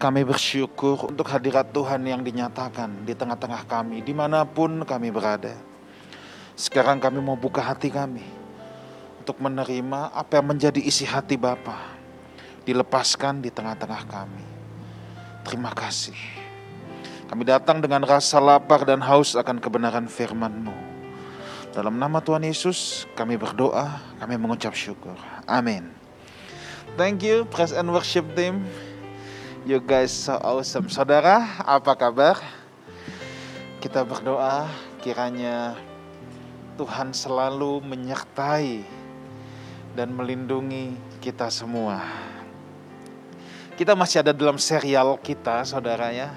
Kami bersyukur untuk hadirat Tuhan yang dinyatakan di tengah-tengah kami, di mana pun kami berada. Sekarang kami mau buka hati kami untuk menerima apa yang menjadi isi hati Bapa dilepaskan di tengah-tengah kami. Terima kasih. Kami datang dengan rasa lapar dan haus akan kebenaran firman-Mu. Dalam nama Tuhan Yesus kami berdoa, kami mengucap syukur. Amin. Thank you, Press and Worship Team. You guys so awesome. Saudara, apa kabar? Kita berdoa kiranya Tuhan selalu menyertai dan melindungi kita semua. Kita masih ada dalam serial kita, saudara ya.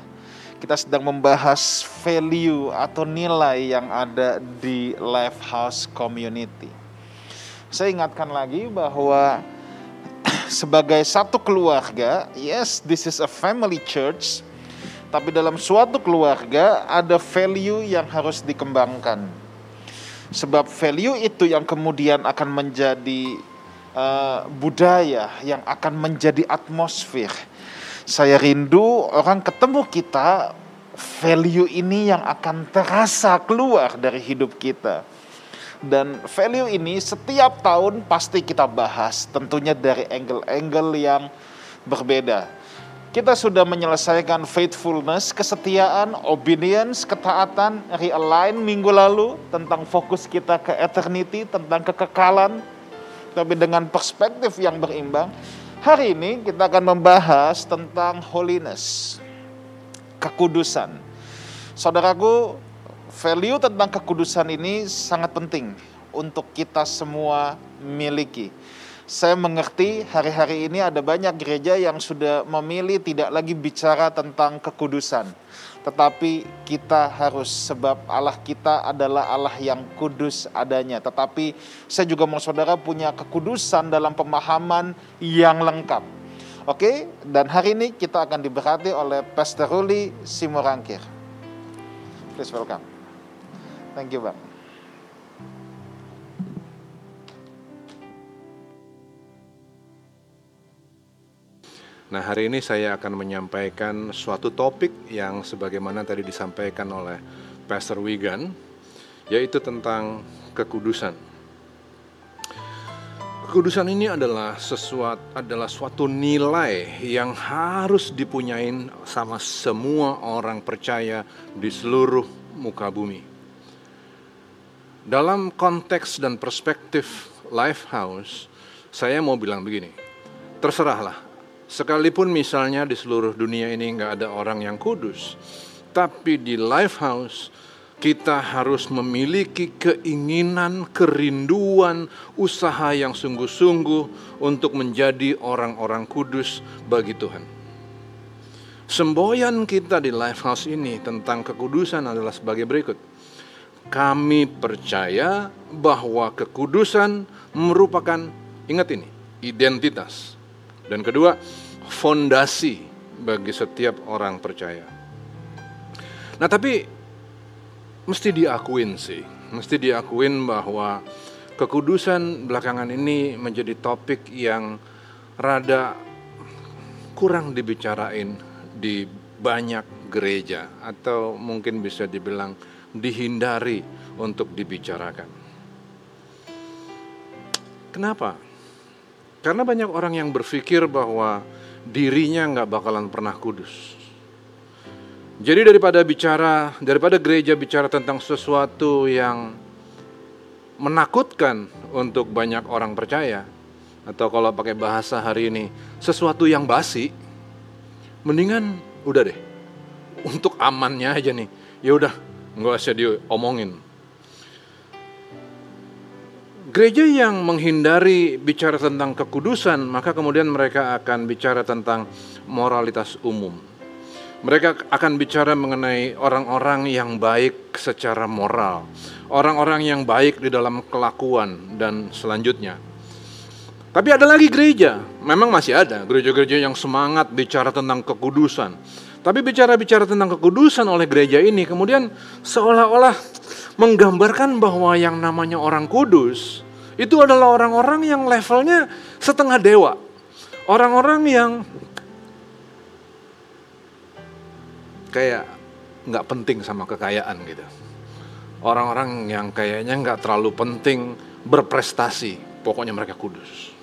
Kita sedang membahas value atau nilai yang ada di Lifehouse Community. Saya ingatkan lagi bahwa sebagai satu keluarga, yes, this is a family church, tapi dalam suatu keluarga ada value yang harus dikembangkan. Sebab value itu yang kemudian akan menjadi uh, budaya, yang akan menjadi atmosfer. Saya rindu orang ketemu kita, value ini yang akan terasa keluar dari hidup kita dan value ini setiap tahun pasti kita bahas, tentunya dari angle-angle yang berbeda. Kita sudah menyelesaikan faithfulness, kesetiaan, obedience, ketaatan, realign minggu lalu tentang fokus kita ke eternity, tentang kekekalan, tapi dengan perspektif yang berimbang. Hari ini kita akan membahas tentang holiness, kekudusan. Saudaraku, value tentang kekudusan ini sangat penting untuk kita semua miliki. Saya mengerti hari-hari ini ada banyak gereja yang sudah memilih tidak lagi bicara tentang kekudusan. Tetapi kita harus sebab Allah kita adalah Allah yang kudus adanya. Tetapi saya juga mau saudara punya kekudusan dalam pemahaman yang lengkap. Oke, dan hari ini kita akan diberkati oleh Pastor Ruli Simorangkir. Please welcome. Thank you, Bang. Nah, hari ini saya akan menyampaikan suatu topik yang sebagaimana tadi disampaikan oleh Pastor Wigan, yaitu tentang kekudusan. Kekudusan ini adalah sesuatu adalah suatu nilai yang harus dipunyain sama semua orang percaya di seluruh muka bumi. Dalam konteks dan perspektif Lifehouse, saya mau bilang begini, terserahlah, sekalipun misalnya di seluruh dunia ini nggak ada orang yang kudus, tapi di Lifehouse kita harus memiliki keinginan, kerinduan, usaha yang sungguh-sungguh untuk menjadi orang-orang kudus bagi Tuhan. Semboyan kita di Lifehouse ini tentang kekudusan adalah sebagai berikut kami percaya bahwa kekudusan merupakan, ingat ini, identitas. Dan kedua, fondasi bagi setiap orang percaya. Nah tapi mesti diakuin sih, mesti diakuin bahwa kekudusan belakangan ini menjadi topik yang rada kurang dibicarain di banyak gereja atau mungkin bisa dibilang dihindari untuk dibicarakan. Kenapa? Karena banyak orang yang berpikir bahwa dirinya nggak bakalan pernah kudus. Jadi daripada bicara, daripada gereja bicara tentang sesuatu yang menakutkan untuk banyak orang percaya, atau kalau pakai bahasa hari ini, sesuatu yang basi, mendingan udah deh, untuk amannya aja nih, ya udah nggak usah diomongin. Gereja yang menghindari bicara tentang kekudusan, maka kemudian mereka akan bicara tentang moralitas umum. Mereka akan bicara mengenai orang-orang yang baik secara moral, orang-orang yang baik di dalam kelakuan, dan selanjutnya. Tapi ada lagi gereja, memang masih ada gereja-gereja yang semangat bicara tentang kekudusan, tapi bicara-bicara tentang kekudusan oleh gereja ini kemudian seolah-olah menggambarkan bahwa yang namanya orang kudus itu adalah orang-orang yang levelnya setengah dewa. Orang-orang yang kayak nggak penting sama kekayaan gitu. Orang-orang yang kayaknya nggak terlalu penting berprestasi, pokoknya mereka kudus.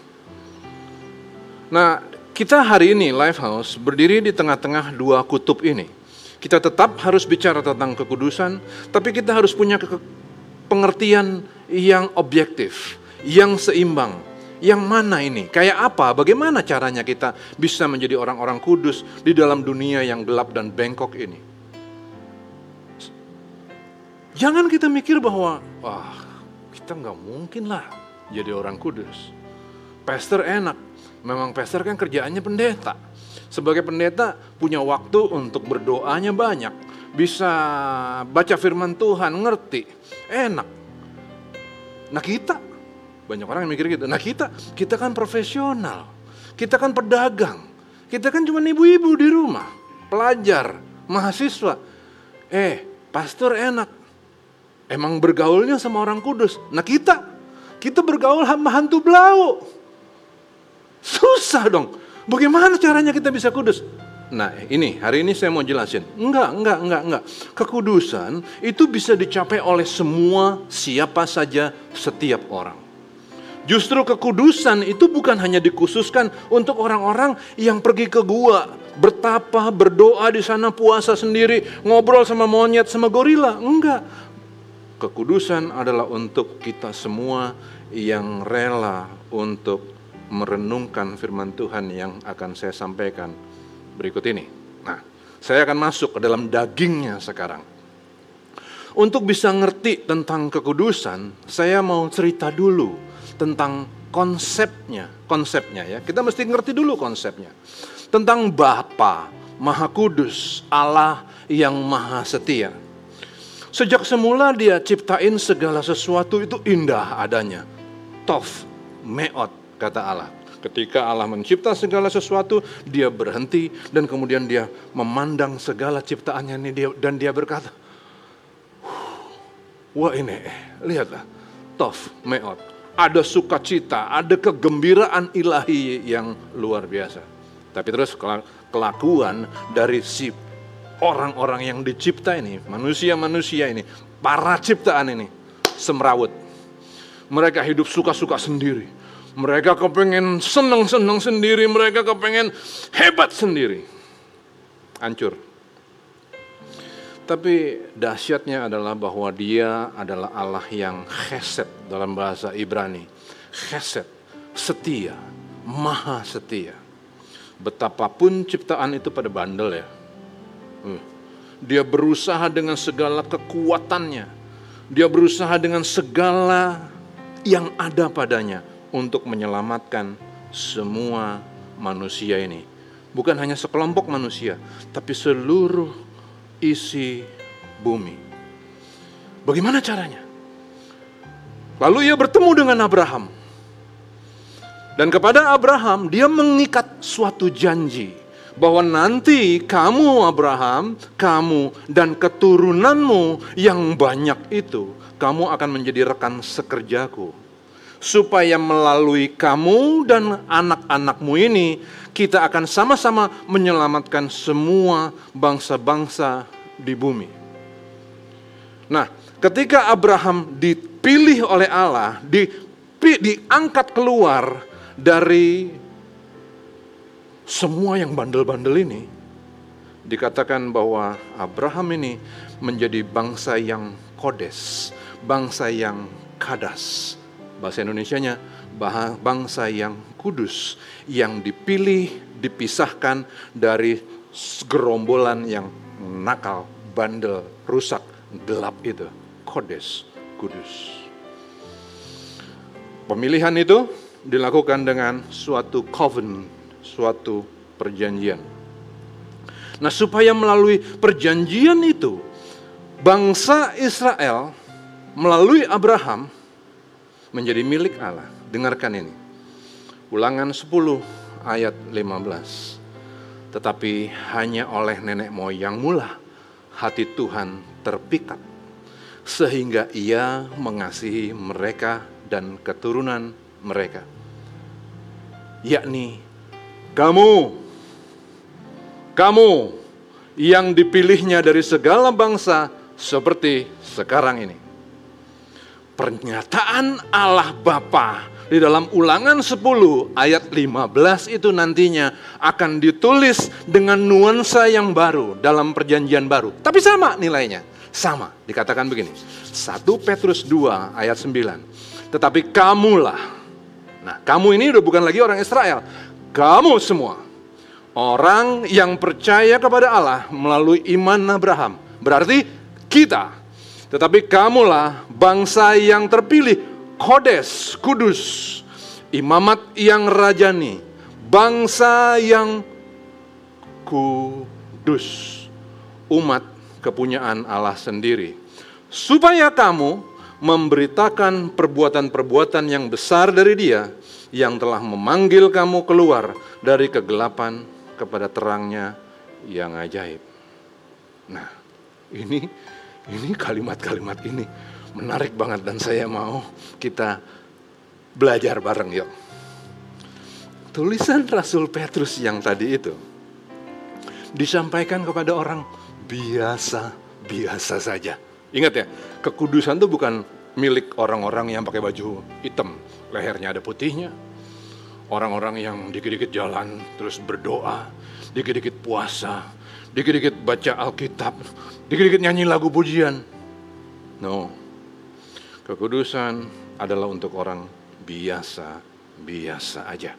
Nah, kita hari ini Lifehouse berdiri di tengah-tengah dua kutub ini. Kita tetap harus bicara tentang kekudusan, tapi kita harus punya pengertian yang objektif, yang seimbang. Yang mana ini? Kayak apa? Bagaimana caranya kita bisa menjadi orang-orang kudus di dalam dunia yang gelap dan bengkok ini? Jangan kita mikir bahwa, wah kita nggak mungkin lah jadi orang kudus. Pastor enak, memang pastor kan kerjaannya pendeta. Sebagai pendeta punya waktu untuk berdoanya banyak. Bisa baca firman Tuhan, ngerti, enak. Nah kita banyak orang yang mikir gitu. Nah kita, kita kan profesional. Kita kan pedagang. Kita kan cuma ibu-ibu di rumah. Pelajar, mahasiswa. Eh, pastor enak. Emang bergaulnya sama orang kudus. Nah kita, kita bergaul sama hantu belau. Susah dong. Bagaimana caranya kita bisa kudus? Nah ini, hari ini saya mau jelasin. Enggak, enggak, enggak, enggak. Kekudusan itu bisa dicapai oleh semua siapa saja setiap orang. Justru kekudusan itu bukan hanya dikhususkan untuk orang-orang yang pergi ke gua, bertapa, berdoa di sana, puasa sendiri, ngobrol sama monyet, sama gorila. Enggak. Kekudusan adalah untuk kita semua yang rela untuk merenungkan firman Tuhan yang akan saya sampaikan berikut ini. Nah, saya akan masuk ke dalam dagingnya sekarang. Untuk bisa ngerti tentang kekudusan, saya mau cerita dulu tentang konsepnya, konsepnya ya. Kita mesti ngerti dulu konsepnya. Tentang Bapa Maha Kudus, Allah yang Maha Setia. Sejak semula dia ciptain segala sesuatu itu indah adanya. Tof, meot, kata Allah. Ketika Allah mencipta segala sesuatu, dia berhenti dan kemudian dia memandang segala ciptaannya ini dan dia berkata, Wah ini, lihatlah, tof, meot ada sukacita, ada kegembiraan ilahi yang luar biasa. Tapi terus kelakuan dari si orang-orang yang dicipta ini, manusia-manusia ini, para ciptaan ini, semrawut. Mereka hidup suka-suka sendiri. Mereka kepengen senang-senang sendiri, mereka kepengen hebat sendiri. Hancur. Tapi dahsyatnya adalah bahwa dia adalah Allah yang chesed dalam bahasa Ibrani. Chesed, setia, maha setia. Betapapun ciptaan itu pada bandel ya. Hmm. Dia berusaha dengan segala kekuatannya. Dia berusaha dengan segala yang ada padanya untuk menyelamatkan semua manusia ini. Bukan hanya sekelompok manusia, tapi seluruh isi bumi. Bagaimana caranya? Lalu ia bertemu dengan Abraham. Dan kepada Abraham dia mengikat suatu janji bahwa nanti kamu Abraham, kamu dan keturunanmu yang banyak itu, kamu akan menjadi rekan sekerjaku. Supaya melalui kamu dan anak-anakmu ini, kita akan sama-sama menyelamatkan semua bangsa-bangsa di bumi. Nah, ketika Abraham dipilih oleh Allah, di, diangkat keluar dari semua yang bandel-bandel ini, dikatakan bahwa Abraham ini menjadi bangsa yang kodes, bangsa yang kadas. Bahasa Indonesianya, bangsa yang kudus, yang dipilih, dipisahkan dari gerombolan yang nakal, bandel, rusak, gelap itu. Kodes, kudus. Pemilihan itu dilakukan dengan suatu covenant, suatu perjanjian. Nah, supaya melalui perjanjian itu, bangsa Israel melalui Abraham menjadi milik Allah. Dengarkan ini. Ulangan 10 ayat 15 tetapi hanya oleh nenek moyangmu lah hati Tuhan terpikat sehingga ia mengasihi mereka dan keturunan mereka yakni kamu kamu yang dipilihnya dari segala bangsa seperti sekarang ini. Pernyataan Allah Bapa di dalam ulangan 10 ayat 15 itu nantinya akan ditulis dengan nuansa yang baru dalam perjanjian baru. Tapi sama nilainya, sama dikatakan begini. 1 Petrus 2 ayat 9. Tetapi kamulah, nah kamu ini udah bukan lagi orang Israel, kamu semua orang yang percaya kepada Allah melalui iman Abraham. Berarti kita tetapi kamulah bangsa yang terpilih, kodes, kudus, imamat yang rajani, bangsa yang kudus, umat kepunyaan Allah sendiri. Supaya kamu memberitakan perbuatan-perbuatan yang besar dari dia yang telah memanggil kamu keluar dari kegelapan kepada terangnya yang ajaib. Nah, ini ini kalimat-kalimat ini menarik banget dan saya mau kita belajar bareng yuk. Tulisan Rasul Petrus yang tadi itu disampaikan kepada orang biasa-biasa saja. Ingat ya, kekudusan itu bukan milik orang-orang yang pakai baju hitam, lehernya ada putihnya. Orang-orang yang dikit-dikit jalan terus berdoa, dikit-dikit puasa, dikit-dikit baca Alkitab, dikit-dikit nyanyi lagu pujian. No, kekudusan adalah untuk orang biasa-biasa aja.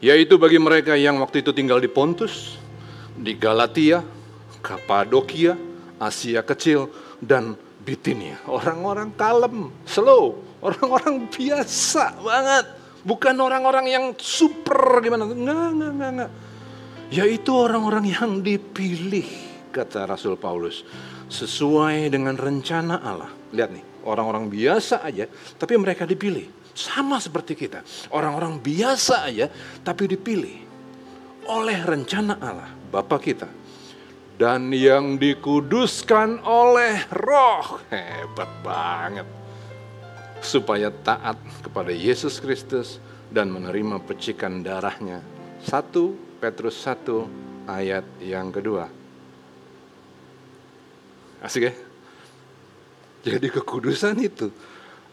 Yaitu bagi mereka yang waktu itu tinggal di Pontus, di Galatia, Kapadokia, Asia Kecil, dan Bitinia. Orang-orang kalem, slow, orang-orang biasa banget. Bukan orang-orang yang super gimana. Enggak, enggak, enggak, enggak. Yaitu orang-orang yang dipilih kata Rasul Paulus, sesuai dengan rencana Allah. Lihat nih, orang-orang biasa aja, tapi mereka dipilih. Sama seperti kita, orang-orang biasa aja, tapi dipilih oleh rencana Allah, Bapa kita. Dan yang dikuduskan oleh roh, hebat banget. Supaya taat kepada Yesus Kristus dan menerima pecikan darahnya. 1 Petrus 1 ayat yang kedua. Asik ya? Jadi kekudusan itu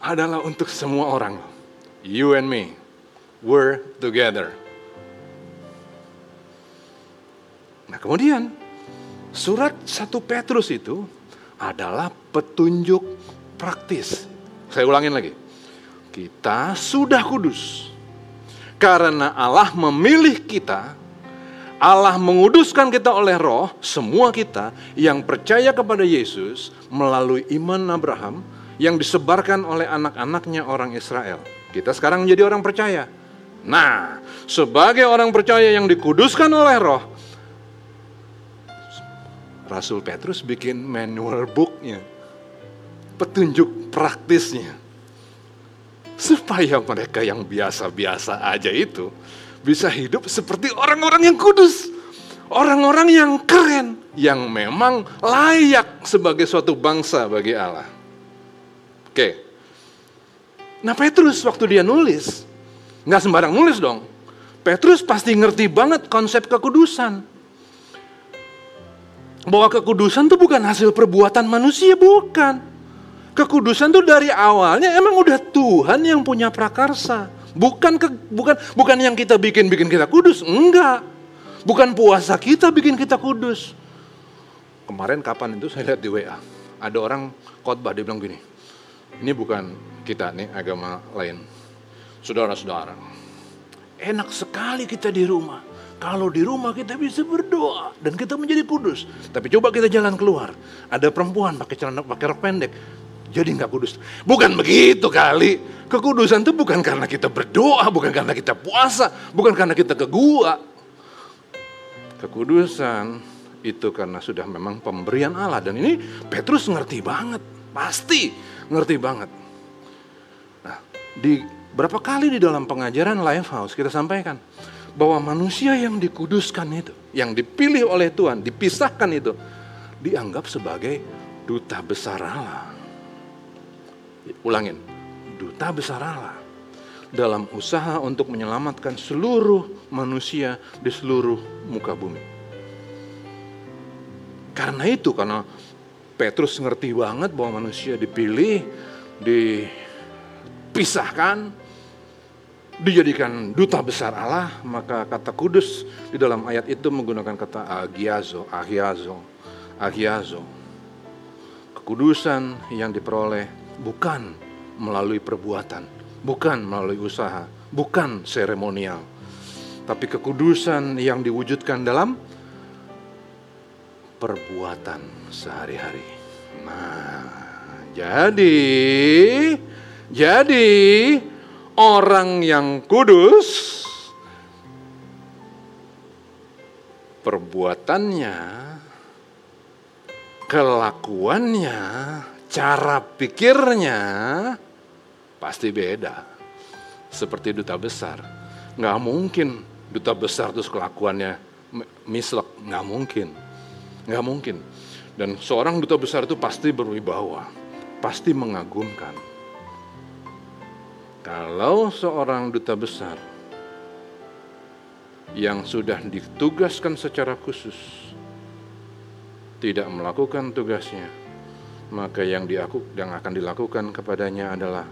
adalah untuk semua orang. You and me, we're together. Nah kemudian surat 1 Petrus itu adalah petunjuk praktis. Saya ulangin lagi. Kita sudah kudus. Karena Allah memilih kita Allah menguduskan kita oleh roh, semua kita yang percaya kepada Yesus melalui iman Abraham yang disebarkan oleh anak-anaknya orang Israel. Kita sekarang menjadi orang percaya. Nah, sebagai orang percaya yang dikuduskan oleh roh, Rasul Petrus bikin manual booknya, petunjuk praktisnya. Supaya mereka yang biasa-biasa aja itu bisa hidup seperti orang-orang yang kudus. Orang-orang yang keren, yang memang layak sebagai suatu bangsa bagi Allah. Oke. Nah Petrus waktu dia nulis, nggak sembarang nulis dong. Petrus pasti ngerti banget konsep kekudusan. Bahwa kekudusan itu bukan hasil perbuatan manusia, bukan. Kekudusan tuh dari awalnya emang udah Tuhan yang punya prakarsa. Bukan ke, bukan bukan yang kita bikin bikin kita kudus, enggak. Bukan puasa kita bikin kita kudus. Kemarin kapan itu saya lihat di WA, ada orang khotbah dia bilang gini, ini bukan kita nih agama lain. Saudara-saudara, enak sekali kita di rumah. Kalau di rumah kita bisa berdoa dan kita menjadi kudus. Tapi coba kita jalan keluar, ada perempuan pakai celana pakai rok pendek, jadi nggak kudus. Bukan begitu kali. Kekudusan itu bukan karena kita berdoa, bukan karena kita puasa, bukan karena kita ke gua. Kekudusan itu karena sudah memang pemberian Allah. Dan ini Petrus ngerti banget, pasti ngerti banget. Nah, di berapa kali di dalam pengajaran Life House kita sampaikan bahwa manusia yang dikuduskan itu, yang dipilih oleh Tuhan, dipisahkan itu, dianggap sebagai duta besar Allah. Ulangin, duta besar Allah dalam usaha untuk menyelamatkan seluruh manusia di seluruh muka bumi. Karena itu, karena Petrus ngerti banget bahwa manusia dipilih, dipisahkan, dijadikan duta besar Allah, maka kata kudus di dalam ayat itu menggunakan kata agiazo, agiazo, agiazo. Kekudusan yang diperoleh bukan melalui perbuatan, bukan melalui usaha, bukan seremonial, tapi kekudusan yang diwujudkan dalam perbuatan sehari-hari. Nah, jadi jadi orang yang kudus perbuatannya, kelakuannya, cara pikirnya pasti beda. Seperti duta besar. Nggak mungkin duta besar terus kelakuannya mislek. Nggak mungkin Nggak mungkin. Dan seorang duta besar itu pasti berwibawa, pasti mengagumkan. Kalau seorang duta besar yang sudah ditugaskan secara khusus tidak melakukan tugasnya, maka yang diaku, yang akan dilakukan kepadanya adalah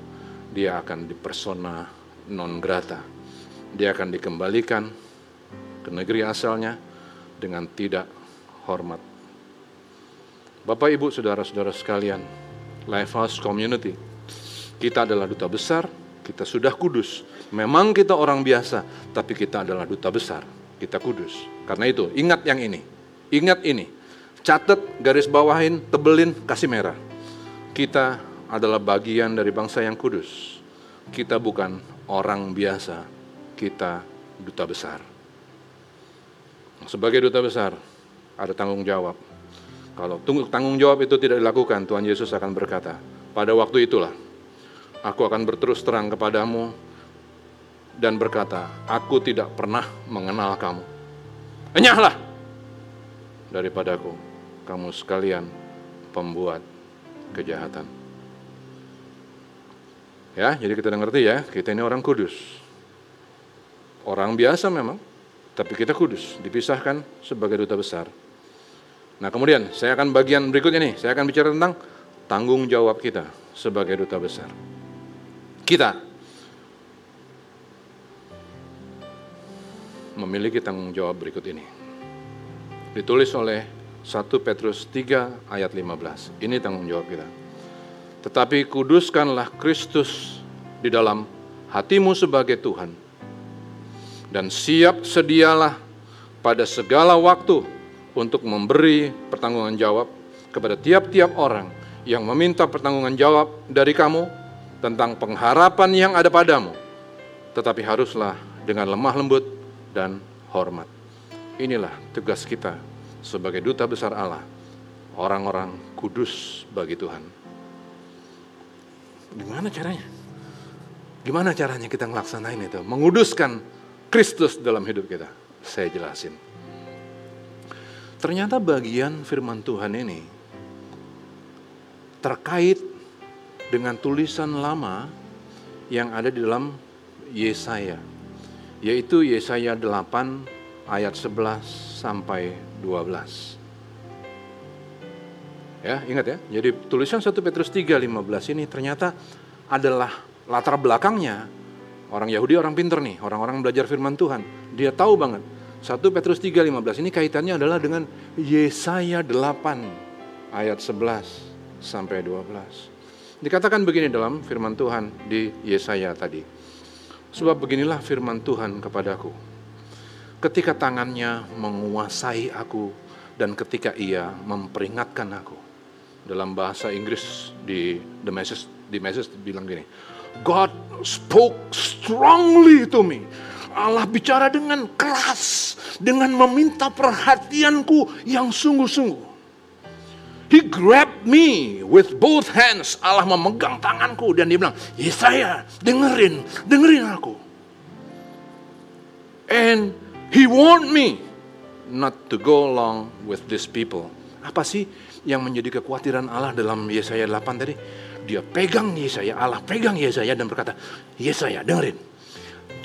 dia akan dipersona non grata. Dia akan dikembalikan ke negeri asalnya dengan tidak hormat. Bapak, Ibu, saudara-saudara sekalian, Lifehouse Community, kita adalah duta besar, kita sudah kudus. Memang kita orang biasa, tapi kita adalah duta besar, kita kudus. Karena itu, ingat yang ini, ingat ini, catat, garis bawahin, tebelin, kasih merah. Kita adalah bagian dari bangsa yang kudus. Kita bukan orang biasa, kita duta besar. Sebagai duta besar, ada tanggung jawab. Kalau tanggung jawab itu tidak dilakukan, Tuhan Yesus akan berkata, pada waktu itulah aku akan berterus terang kepadamu dan berkata, aku tidak pernah mengenal kamu. Enyahlah daripadaku, kamu sekalian pembuat kejahatan. Ya, jadi kita ngerti ya, kita ini orang kudus. Orang biasa memang, tapi kita kudus, dipisahkan sebagai duta besar. Nah kemudian saya akan bagian berikutnya nih, saya akan bicara tentang tanggung jawab kita sebagai duta besar. Kita memiliki tanggung jawab berikut ini. Ditulis oleh 1 Petrus 3 ayat 15. Ini tanggung jawab kita. Tetapi kuduskanlah Kristus di dalam hatimu sebagai Tuhan. Dan siap sedialah pada segala waktu untuk memberi pertanggungan jawab kepada tiap-tiap orang yang meminta pertanggungan jawab dari kamu tentang pengharapan yang ada padamu. Tetapi haruslah dengan lemah lembut dan hormat. Inilah tugas kita sebagai duta besar Allah, orang-orang kudus bagi Tuhan. Gimana caranya? Gimana caranya kita ngelaksanain itu? Menguduskan Kristus dalam hidup kita. Saya jelasin. Ternyata bagian firman Tuhan ini terkait dengan tulisan lama yang ada di dalam Yesaya, yaitu Yesaya 8 ayat 11 sampai 12. Ya, ingat ya. Jadi tulisan 1 Petrus 3 15 ini ternyata adalah latar belakangnya orang Yahudi orang pinter nih, orang-orang belajar firman Tuhan. Dia tahu banget 1 Petrus 3:15 ini kaitannya adalah dengan Yesaya 8 ayat 11 sampai 12. Dikatakan begini dalam firman Tuhan di Yesaya tadi. Sebab beginilah firman Tuhan kepadaku. Ketika tangannya menguasai aku dan ketika ia memperingatkan aku. Dalam bahasa Inggris di The Message, di Message bilang gini. God spoke strongly to me Allah bicara dengan keras, dengan meminta perhatianku yang sungguh-sungguh. He grabbed me with both hands. Allah memegang tanganku dan dia bilang, Yesaya, dengerin, dengerin aku. And he warned me not to go along with these people. Apa sih yang menjadi kekhawatiran Allah dalam Yesaya 8 tadi? Dia pegang Yesaya, Allah pegang Yesaya dan berkata, Yesaya dengerin,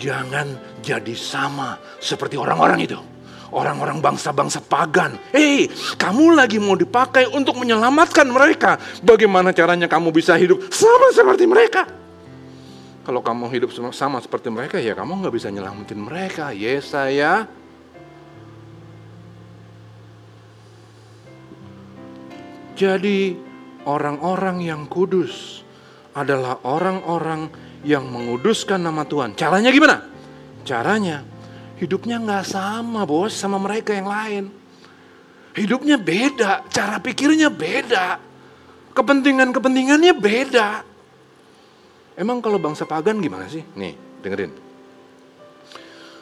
Jangan jadi sama seperti orang-orang itu. orang-orang bangsa-bangsa pagan. Hei, kamu lagi mau dipakai untuk menyelamatkan mereka. Bagaimana caranya kamu bisa hidup sama seperti mereka? Kalau kamu hidup sama seperti mereka, ya kamu nggak bisa nyelamatin mereka. Yesaya Jadi orang-orang yang kudus adalah orang-orang yang menguduskan nama Tuhan. Caranya gimana? Caranya hidupnya nggak sama bos sama mereka yang lain. Hidupnya beda, cara pikirnya beda. Kepentingan-kepentingannya beda. Emang kalau bangsa pagan gimana sih? Nih, dengerin.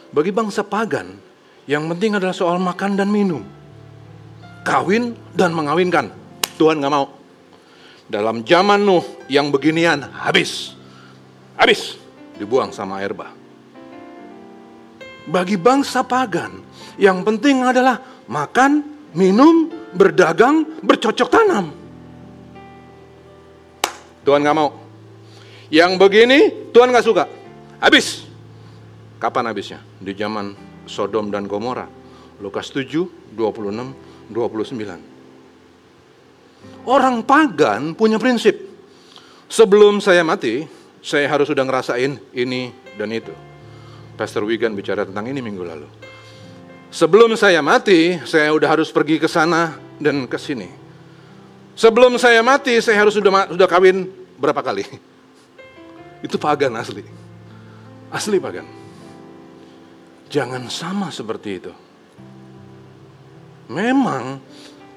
Bagi bangsa pagan, yang penting adalah soal makan dan minum. Kawin dan mengawinkan. Tuhan nggak mau. Dalam zaman Nuh yang beginian habis. Habis. Dibuang sama air bah. Bagi bangsa pagan, yang penting adalah makan, minum, berdagang, bercocok tanam. Tuhan nggak mau. Yang begini Tuhan nggak suka. Habis. Kapan habisnya? Di zaman Sodom dan Gomora. Lukas 7, 26, 29. Orang pagan punya prinsip. Sebelum saya mati, saya harus sudah ngerasain ini dan itu. Pastor Wigan bicara tentang ini minggu lalu. Sebelum saya mati, saya udah harus pergi ke sana dan ke sini. Sebelum saya mati, saya harus sudah sudah kawin berapa kali? Itu pagan asli. Asli pagan. Jangan sama seperti itu. Memang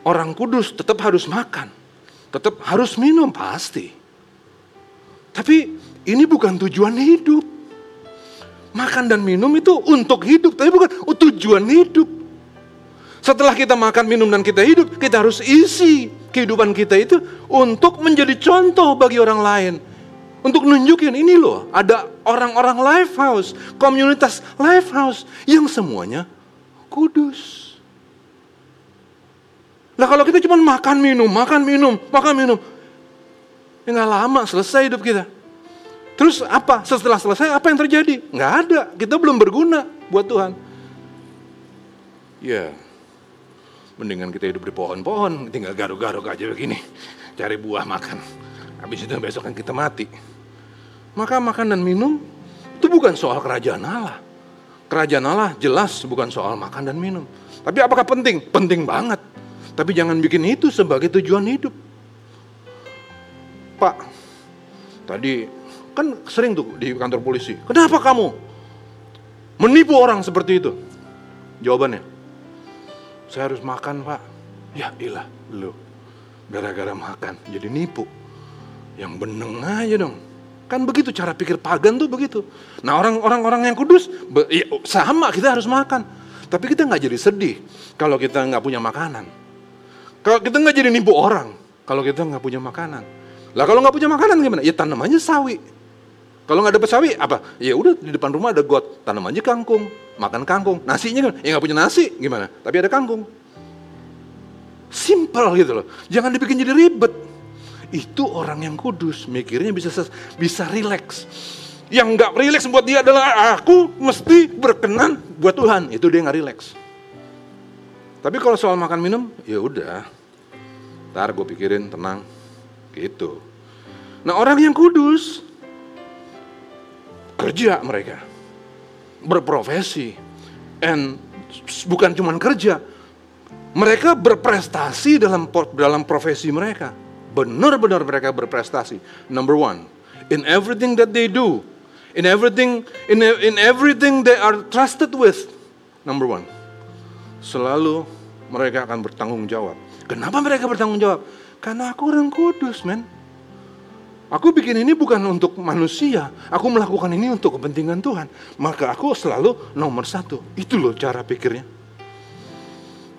orang kudus tetap harus makan, tetap harus minum pasti. Tapi ini bukan tujuan hidup. Makan dan minum itu untuk hidup, tapi bukan tujuan hidup. Setelah kita makan, minum, dan kita hidup, kita harus isi kehidupan kita itu untuk menjadi contoh bagi orang lain. Untuk nunjukin ini loh, ada orang-orang life house, komunitas life house yang semuanya kudus. Nah kalau kita cuma makan minum, makan minum, makan minum, ya lama selesai hidup kita. Terus apa? Setelah selesai apa yang terjadi? Nggak ada. Kita belum berguna buat Tuhan. Ya, mendingan kita hidup di pohon-pohon, tinggal garuk-garuk aja begini, cari buah makan. Habis itu besok kan kita mati. Maka makan dan minum itu bukan soal kerajaan Allah. Kerajaan Allah jelas bukan soal makan dan minum. Tapi apakah penting? Penting banget. Tapi jangan bikin itu sebagai tujuan hidup. Pak, tadi kan sering tuh di kantor polisi. Kenapa kamu menipu orang seperti itu? Jawabannya, saya harus makan pak. Ya ilah, lu gara-gara makan jadi nipu. Yang beneng aja dong. Kan begitu cara pikir pagan tuh begitu. Nah orang-orang orang yang kudus, ya, sama kita harus makan. Tapi kita nggak jadi sedih kalau kita nggak punya makanan. Kalau kita nggak jadi nipu orang, kalau kita nggak punya makanan. Lah kalau nggak punya makanan gimana? Ya tanam aja sawi. Kalau nggak dapat sawi apa? Ya udah di depan rumah ada got, tanam aja kangkung, makan kangkung. Nasinya gimana? Ya nggak punya nasi gimana? Tapi ada kangkung. Simple gitu loh. Jangan dibikin jadi ribet. Itu orang yang kudus, mikirnya bisa bisa rileks. Yang nggak rileks buat dia adalah aku mesti berkenan buat Tuhan. Itu dia nggak rileks. Tapi kalau soal makan minum, ya udah. Ntar gue pikirin tenang, gitu. Nah orang yang kudus, kerja mereka, berprofesi, and bukan cuma kerja, mereka berprestasi dalam dalam profesi mereka. Benar-benar mereka berprestasi. Number one, in everything that they do, in everything in in everything they are trusted with. Number one, selalu mereka akan bertanggung jawab. Kenapa mereka bertanggung jawab? Karena aku orang kudus, men. Aku bikin ini bukan untuk manusia. Aku melakukan ini untuk kepentingan Tuhan. Maka aku selalu nomor satu. Itu loh cara pikirnya.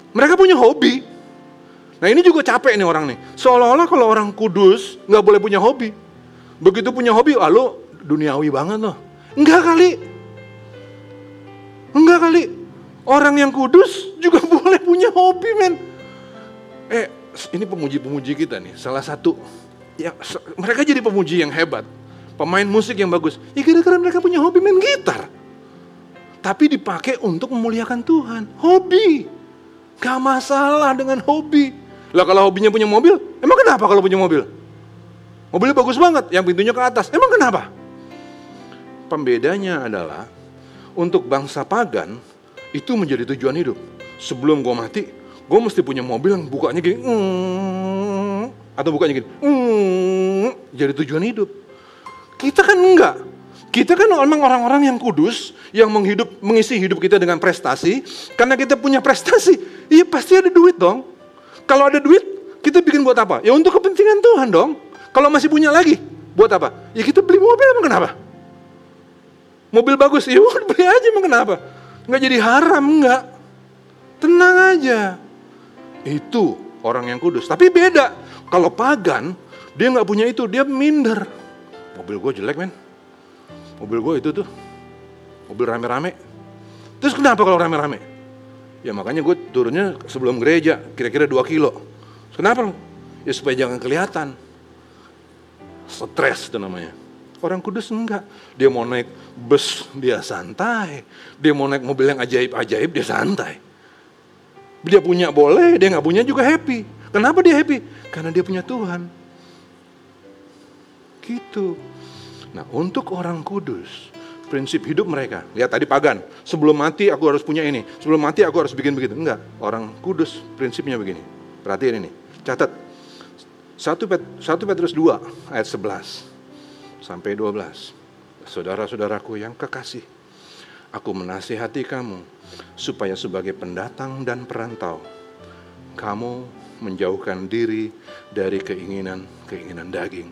Mereka punya hobi. Nah ini juga capek nih orang nih. Seolah-olah kalau orang kudus nggak boleh punya hobi. Begitu punya hobi, lalu duniawi banget loh. Enggak kali. Enggak kali. Orang yang kudus juga boleh punya hobi, men. Eh, ini pemuji-pemuji kita nih. Salah satu ya mereka jadi pemuji yang hebat. Pemain musik yang bagus. Ya gara-gara mereka punya hobi main gitar. tapi dipakai untuk memuliakan Tuhan. Hobi. Gak masalah dengan hobi. Lah kalau hobinya punya mobil, emang kenapa kalau punya mobil? Mobilnya bagus banget, yang pintunya ke atas. Emang kenapa? Pembedanya adalah untuk bangsa pagan itu menjadi tujuan hidup. Sebelum gue mati, gue mesti punya mobil yang bukanya gini, atau bukanya gini, jadi tujuan hidup. Kita kan enggak. Kita kan memang orang-orang yang kudus, yang menghidup, mengisi hidup kita dengan prestasi, karena kita punya prestasi, iya pasti ada duit dong. Kalau ada duit, kita bikin buat apa? Ya untuk kepentingan Tuhan dong. Kalau masih punya lagi, buat apa? Ya kita beli mobil emang kenapa? Mobil bagus, ya beli aja emang kenapa? Nggak jadi haram, nggak. Tenang aja. Itu orang yang kudus. Tapi beda. Kalau pagan, dia nggak punya itu, dia minder. Mobil gue jelek men. Mobil gue itu tuh. Mobil rame-rame. Terus kenapa kalau rame-rame? Ya makanya gue turunnya sebelum gereja, kira-kira 2 kilo. Kenapa? Ya supaya jangan kelihatan. Stres itu namanya. Orang kudus enggak. Dia mau naik bus, dia santai. Dia mau naik mobil yang ajaib-ajaib, dia santai. Dia punya boleh, dia nggak punya juga happy. Kenapa dia happy? Karena dia punya Tuhan. Gitu. Nah untuk orang kudus, prinsip hidup mereka. Lihat tadi pagan, sebelum mati aku harus punya ini. Sebelum mati aku harus bikin begitu. Enggak, orang kudus prinsipnya begini. Perhatiin ini, catat. 1 Petrus 2 ayat 11 sampai 12. Saudara-saudaraku yang kekasih, aku menasihati kamu supaya sebagai pendatang dan perantau, kamu menjauhkan diri dari keinginan-keinginan daging,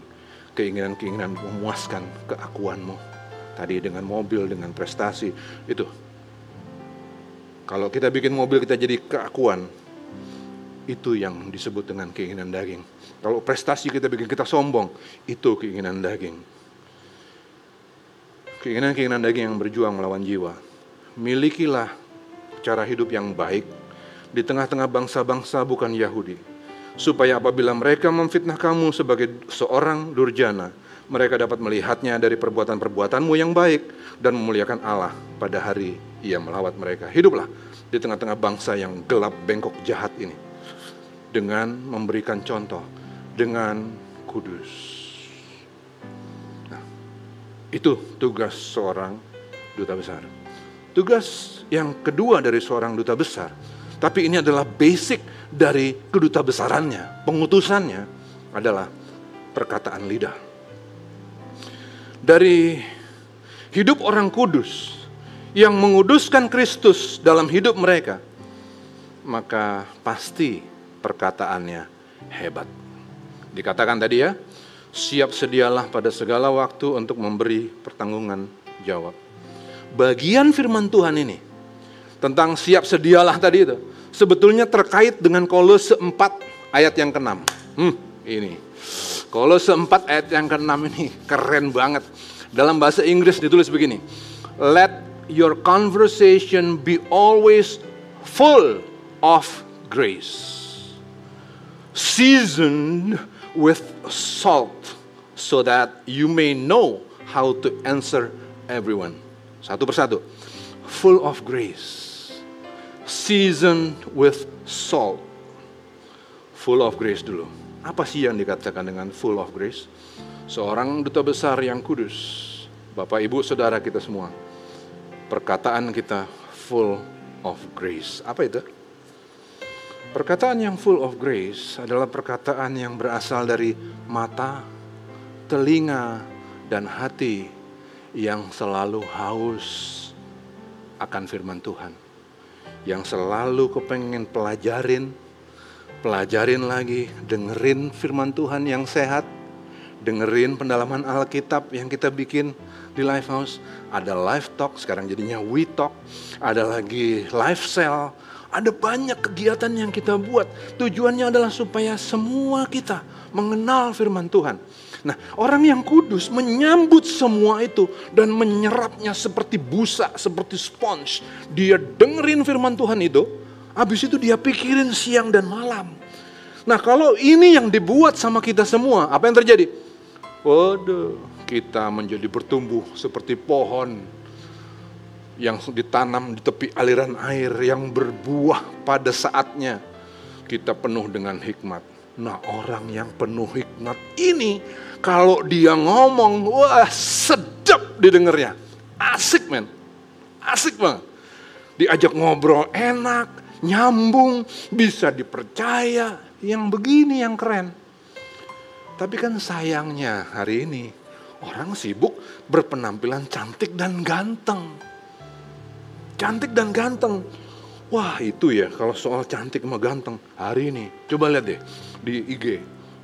keinginan-keinginan memuaskan keakuanmu. Tadi dengan mobil, dengan prestasi, itu. Kalau kita bikin mobil kita jadi keakuan, itu yang disebut dengan keinginan daging. Kalau prestasi kita bikin kita sombong, itu keinginan daging. Keinginan-keinginan daging yang berjuang melawan jiwa. Milikilah cara hidup yang baik di tengah-tengah bangsa-bangsa bukan Yahudi. Supaya apabila mereka memfitnah kamu sebagai seorang durjana, mereka dapat melihatnya dari perbuatan-perbuatanmu yang baik dan memuliakan Allah pada hari ia melawat mereka. Hiduplah di tengah-tengah bangsa yang gelap, bengkok, jahat ini. Dengan memberikan contoh, dengan kudus. Itu tugas seorang duta besar. Tugas yang kedua dari seorang duta besar, tapi ini adalah basic dari keduta besarannya, pengutusannya adalah perkataan lidah. Dari hidup orang kudus yang menguduskan Kristus dalam hidup mereka, maka pasti perkataannya hebat. Dikatakan tadi ya, siap sedialah pada segala waktu untuk memberi pertanggungan jawab. Bagian firman Tuhan ini tentang siap sedialah tadi itu sebetulnya terkait dengan Kolose 4 ayat yang ke-6. Hmm, ini. Kolose 4 ayat yang ke-6 ini keren banget. Dalam bahasa Inggris ditulis begini. Let your conversation be always full of grace. Seasoned with salt so that you may know how to answer everyone. Satu persatu. Full of grace. Seasoned with salt. Full of grace dulu. Apa sih yang dikatakan dengan full of grace? Seorang duta besar yang kudus. Bapak, Ibu, Saudara kita semua. Perkataan kita full of grace. Apa itu? Perkataan yang full of grace adalah perkataan yang berasal dari mata, telinga, dan hati yang selalu haus akan firman Tuhan. Yang selalu kepengen pelajarin, pelajarin lagi, dengerin firman Tuhan yang sehat, dengerin pendalaman Alkitab yang kita bikin di Lifehouse. Ada live talk, sekarang jadinya we talk. Ada lagi live cell, ada banyak kegiatan yang kita buat. Tujuannya adalah supaya semua kita mengenal firman Tuhan. Nah, orang yang kudus menyambut semua itu dan menyerapnya seperti busa, seperti sponge. Dia dengerin firman Tuhan itu, habis itu dia pikirin siang dan malam. Nah, kalau ini yang dibuat sama kita semua, apa yang terjadi? Waduh, kita menjadi bertumbuh seperti pohon yang ditanam di tepi aliran air yang berbuah pada saatnya. Kita penuh dengan hikmat. Nah orang yang penuh hikmat ini kalau dia ngomong, wah sedap didengarnya. Asik men, asik banget. Diajak ngobrol enak, nyambung, bisa dipercaya. Yang begini yang keren. Tapi kan sayangnya hari ini orang sibuk berpenampilan cantik dan ganteng. Cantik dan ganteng. Wah itu ya kalau soal cantik sama ganteng hari ini. Coba lihat deh di IG.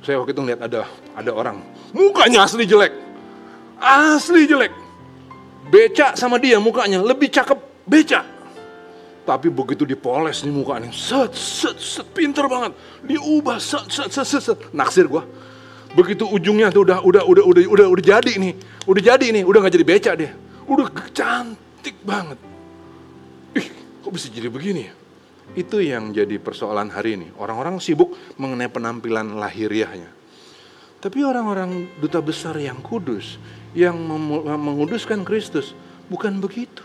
Saya waktu itu lihat ada ada orang mukanya asli jelek. Asli jelek. Beca sama dia mukanya lebih cakep beca. Tapi begitu dipoles nih mukanya, set, set, set, pinter banget. Diubah, set, set, set, set, set. Naksir gua. Begitu ujungnya tuh udah, udah, udah, udah, udah, udah jadi nih. Udah jadi nih, udah nggak jadi beca dia. Udah cantik banget. Ih, kok bisa jadi begini ya? Itu yang jadi persoalan hari ini. Orang-orang sibuk mengenai penampilan lahiriahnya. Tapi orang-orang duta besar yang kudus, yang menguduskan Kristus, bukan begitu.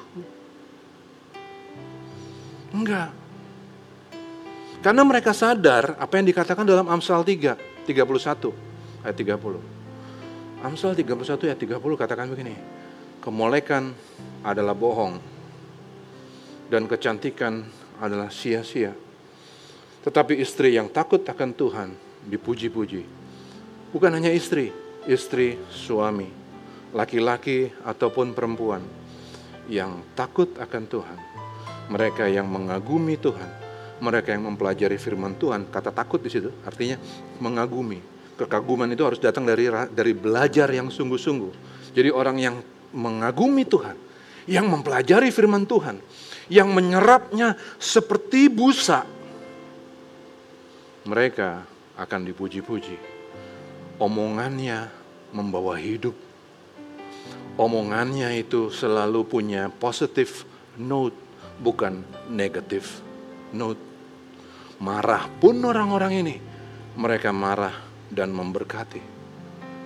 Enggak. Karena mereka sadar apa yang dikatakan dalam Amsal 3, 31 ayat 30. Amsal 31 ayat 30 katakan begini. Kemolekan adalah bohong dan kecantikan adalah sia-sia. Tetapi istri yang takut akan Tuhan dipuji-puji. Bukan hanya istri, istri suami, laki-laki ataupun perempuan yang takut akan Tuhan mereka yang mengagumi Tuhan, mereka yang mempelajari firman Tuhan, kata takut di situ artinya mengagumi. Kekaguman itu harus datang dari dari belajar yang sungguh-sungguh. Jadi orang yang mengagumi Tuhan, yang mempelajari firman Tuhan, yang menyerapnya seperti busa, mereka akan dipuji-puji. Omongannya membawa hidup. Omongannya itu selalu punya positive note bukan negatif note. Marah pun orang-orang ini, mereka marah dan memberkati.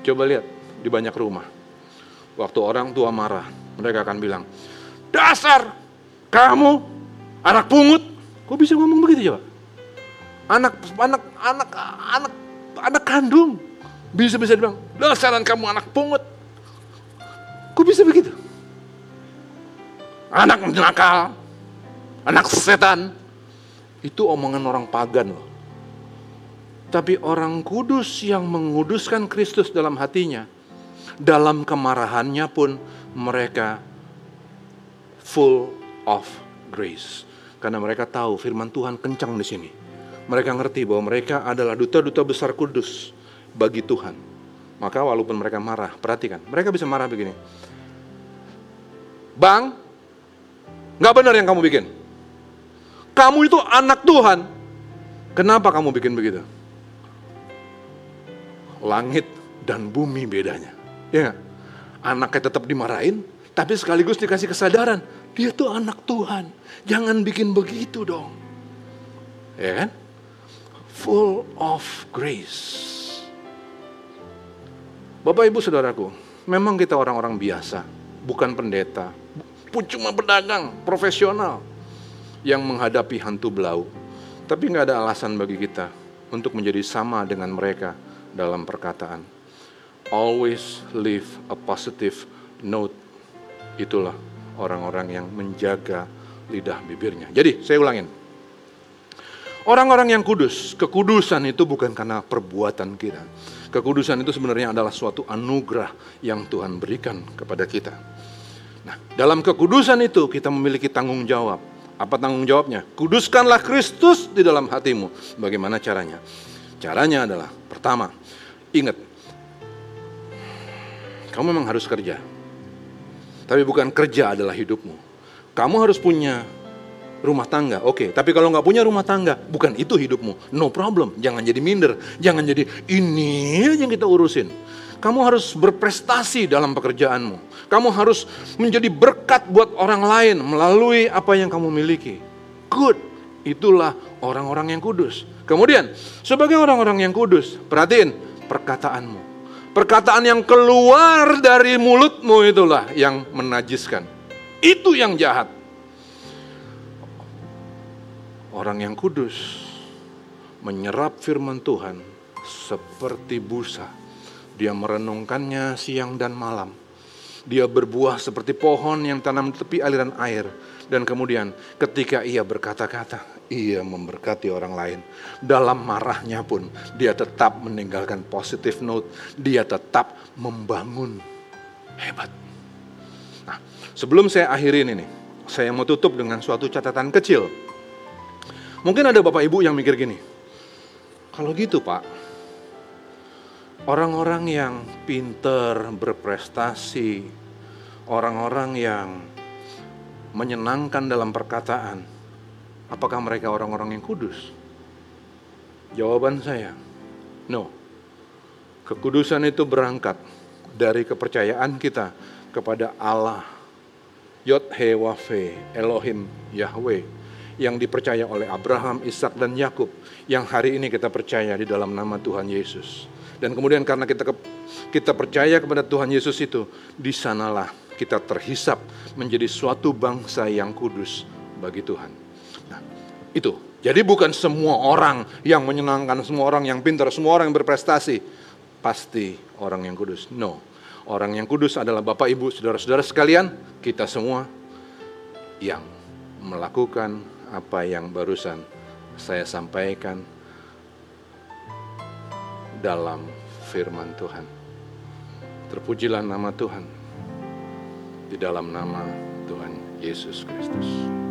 Coba lihat di banyak rumah. Waktu orang tua marah, mereka akan bilang, "Dasar kamu anak pungut." Kok bisa ngomong begitu coba? Anak anak anak anak anak kandung bisa bisa bilang, "Dasaran kamu anak pungut." Kok bisa begitu? Anak nakal, anak setan. Itu omongan orang pagan loh. Tapi orang kudus yang menguduskan Kristus dalam hatinya, dalam kemarahannya pun mereka full of grace. Karena mereka tahu firman Tuhan kencang di sini. Mereka ngerti bahwa mereka adalah duta-duta besar kudus bagi Tuhan. Maka walaupun mereka marah, perhatikan, mereka bisa marah begini. Bang, nggak benar yang kamu bikin. Kamu itu anak Tuhan. Kenapa kamu bikin begitu? Langit dan bumi bedanya. Ya, anaknya tetap dimarahin, tapi sekaligus dikasih kesadaran, dia tuh anak Tuhan. Jangan bikin begitu dong. Ya kan? Full of grace. Bapak ibu saudaraku, memang kita orang-orang biasa, bukan pendeta, cuma pedagang, profesional yang menghadapi hantu belau. Tapi nggak ada alasan bagi kita untuk menjadi sama dengan mereka dalam perkataan. Always leave a positive note. Itulah orang-orang yang menjaga lidah bibirnya. Jadi saya ulangin. Orang-orang yang kudus, kekudusan itu bukan karena perbuatan kita. Kekudusan itu sebenarnya adalah suatu anugerah yang Tuhan berikan kepada kita. Nah, dalam kekudusan itu kita memiliki tanggung jawab apa tanggung jawabnya? Kuduskanlah Kristus di dalam hatimu. Bagaimana caranya? Caranya adalah pertama, ingat, kamu memang harus kerja. Tapi bukan kerja adalah hidupmu. Kamu harus punya rumah tangga, oke. Okay. Tapi kalau nggak punya rumah tangga, bukan itu hidupmu. No problem. Jangan jadi minder. Jangan jadi ini yang kita urusin. Kamu harus berprestasi dalam pekerjaanmu. Kamu harus menjadi berkat buat orang lain melalui apa yang kamu miliki. Good. Itulah orang-orang yang kudus. Kemudian, sebagai orang-orang yang kudus, perhatiin perkataanmu. Perkataan yang keluar dari mulutmu itulah yang menajiskan. Itu yang jahat. Orang yang kudus menyerap firman Tuhan seperti busa. Dia merenungkannya siang dan malam. Dia berbuah seperti pohon yang tanam tepi aliran air. Dan kemudian ketika ia berkata-kata, ia memberkati orang lain. Dalam marahnya pun dia tetap meninggalkan positive note. Dia tetap membangun. Hebat. Nah, sebelum saya akhirin ini, saya mau tutup dengan suatu catatan kecil. Mungkin ada bapak ibu yang mikir gini, kalau gitu pak, orang-orang yang pinter, berprestasi, orang-orang yang menyenangkan dalam perkataan, apakah mereka orang-orang yang kudus? Jawaban saya, no. Kekudusan itu berangkat dari kepercayaan kita kepada Allah, Yod He Wafe, Elohim Yahweh, yang dipercaya oleh Abraham, Ishak dan Yakub, yang hari ini kita percaya di dalam nama Tuhan Yesus. Dan kemudian karena kita kita percaya kepada Tuhan Yesus itu, di sanalah kita terhisap menjadi suatu bangsa yang kudus bagi Tuhan. Nah, itu. Jadi bukan semua orang yang menyenangkan, semua orang yang pintar, semua orang yang berprestasi pasti orang yang kudus. No. Orang yang kudus adalah Bapak Ibu, saudara-saudara sekalian, kita semua yang melakukan apa yang barusan saya sampaikan dalam firman Tuhan. Terpujilah nama Tuhan di dalam nama Tuhan Yesus Kristus.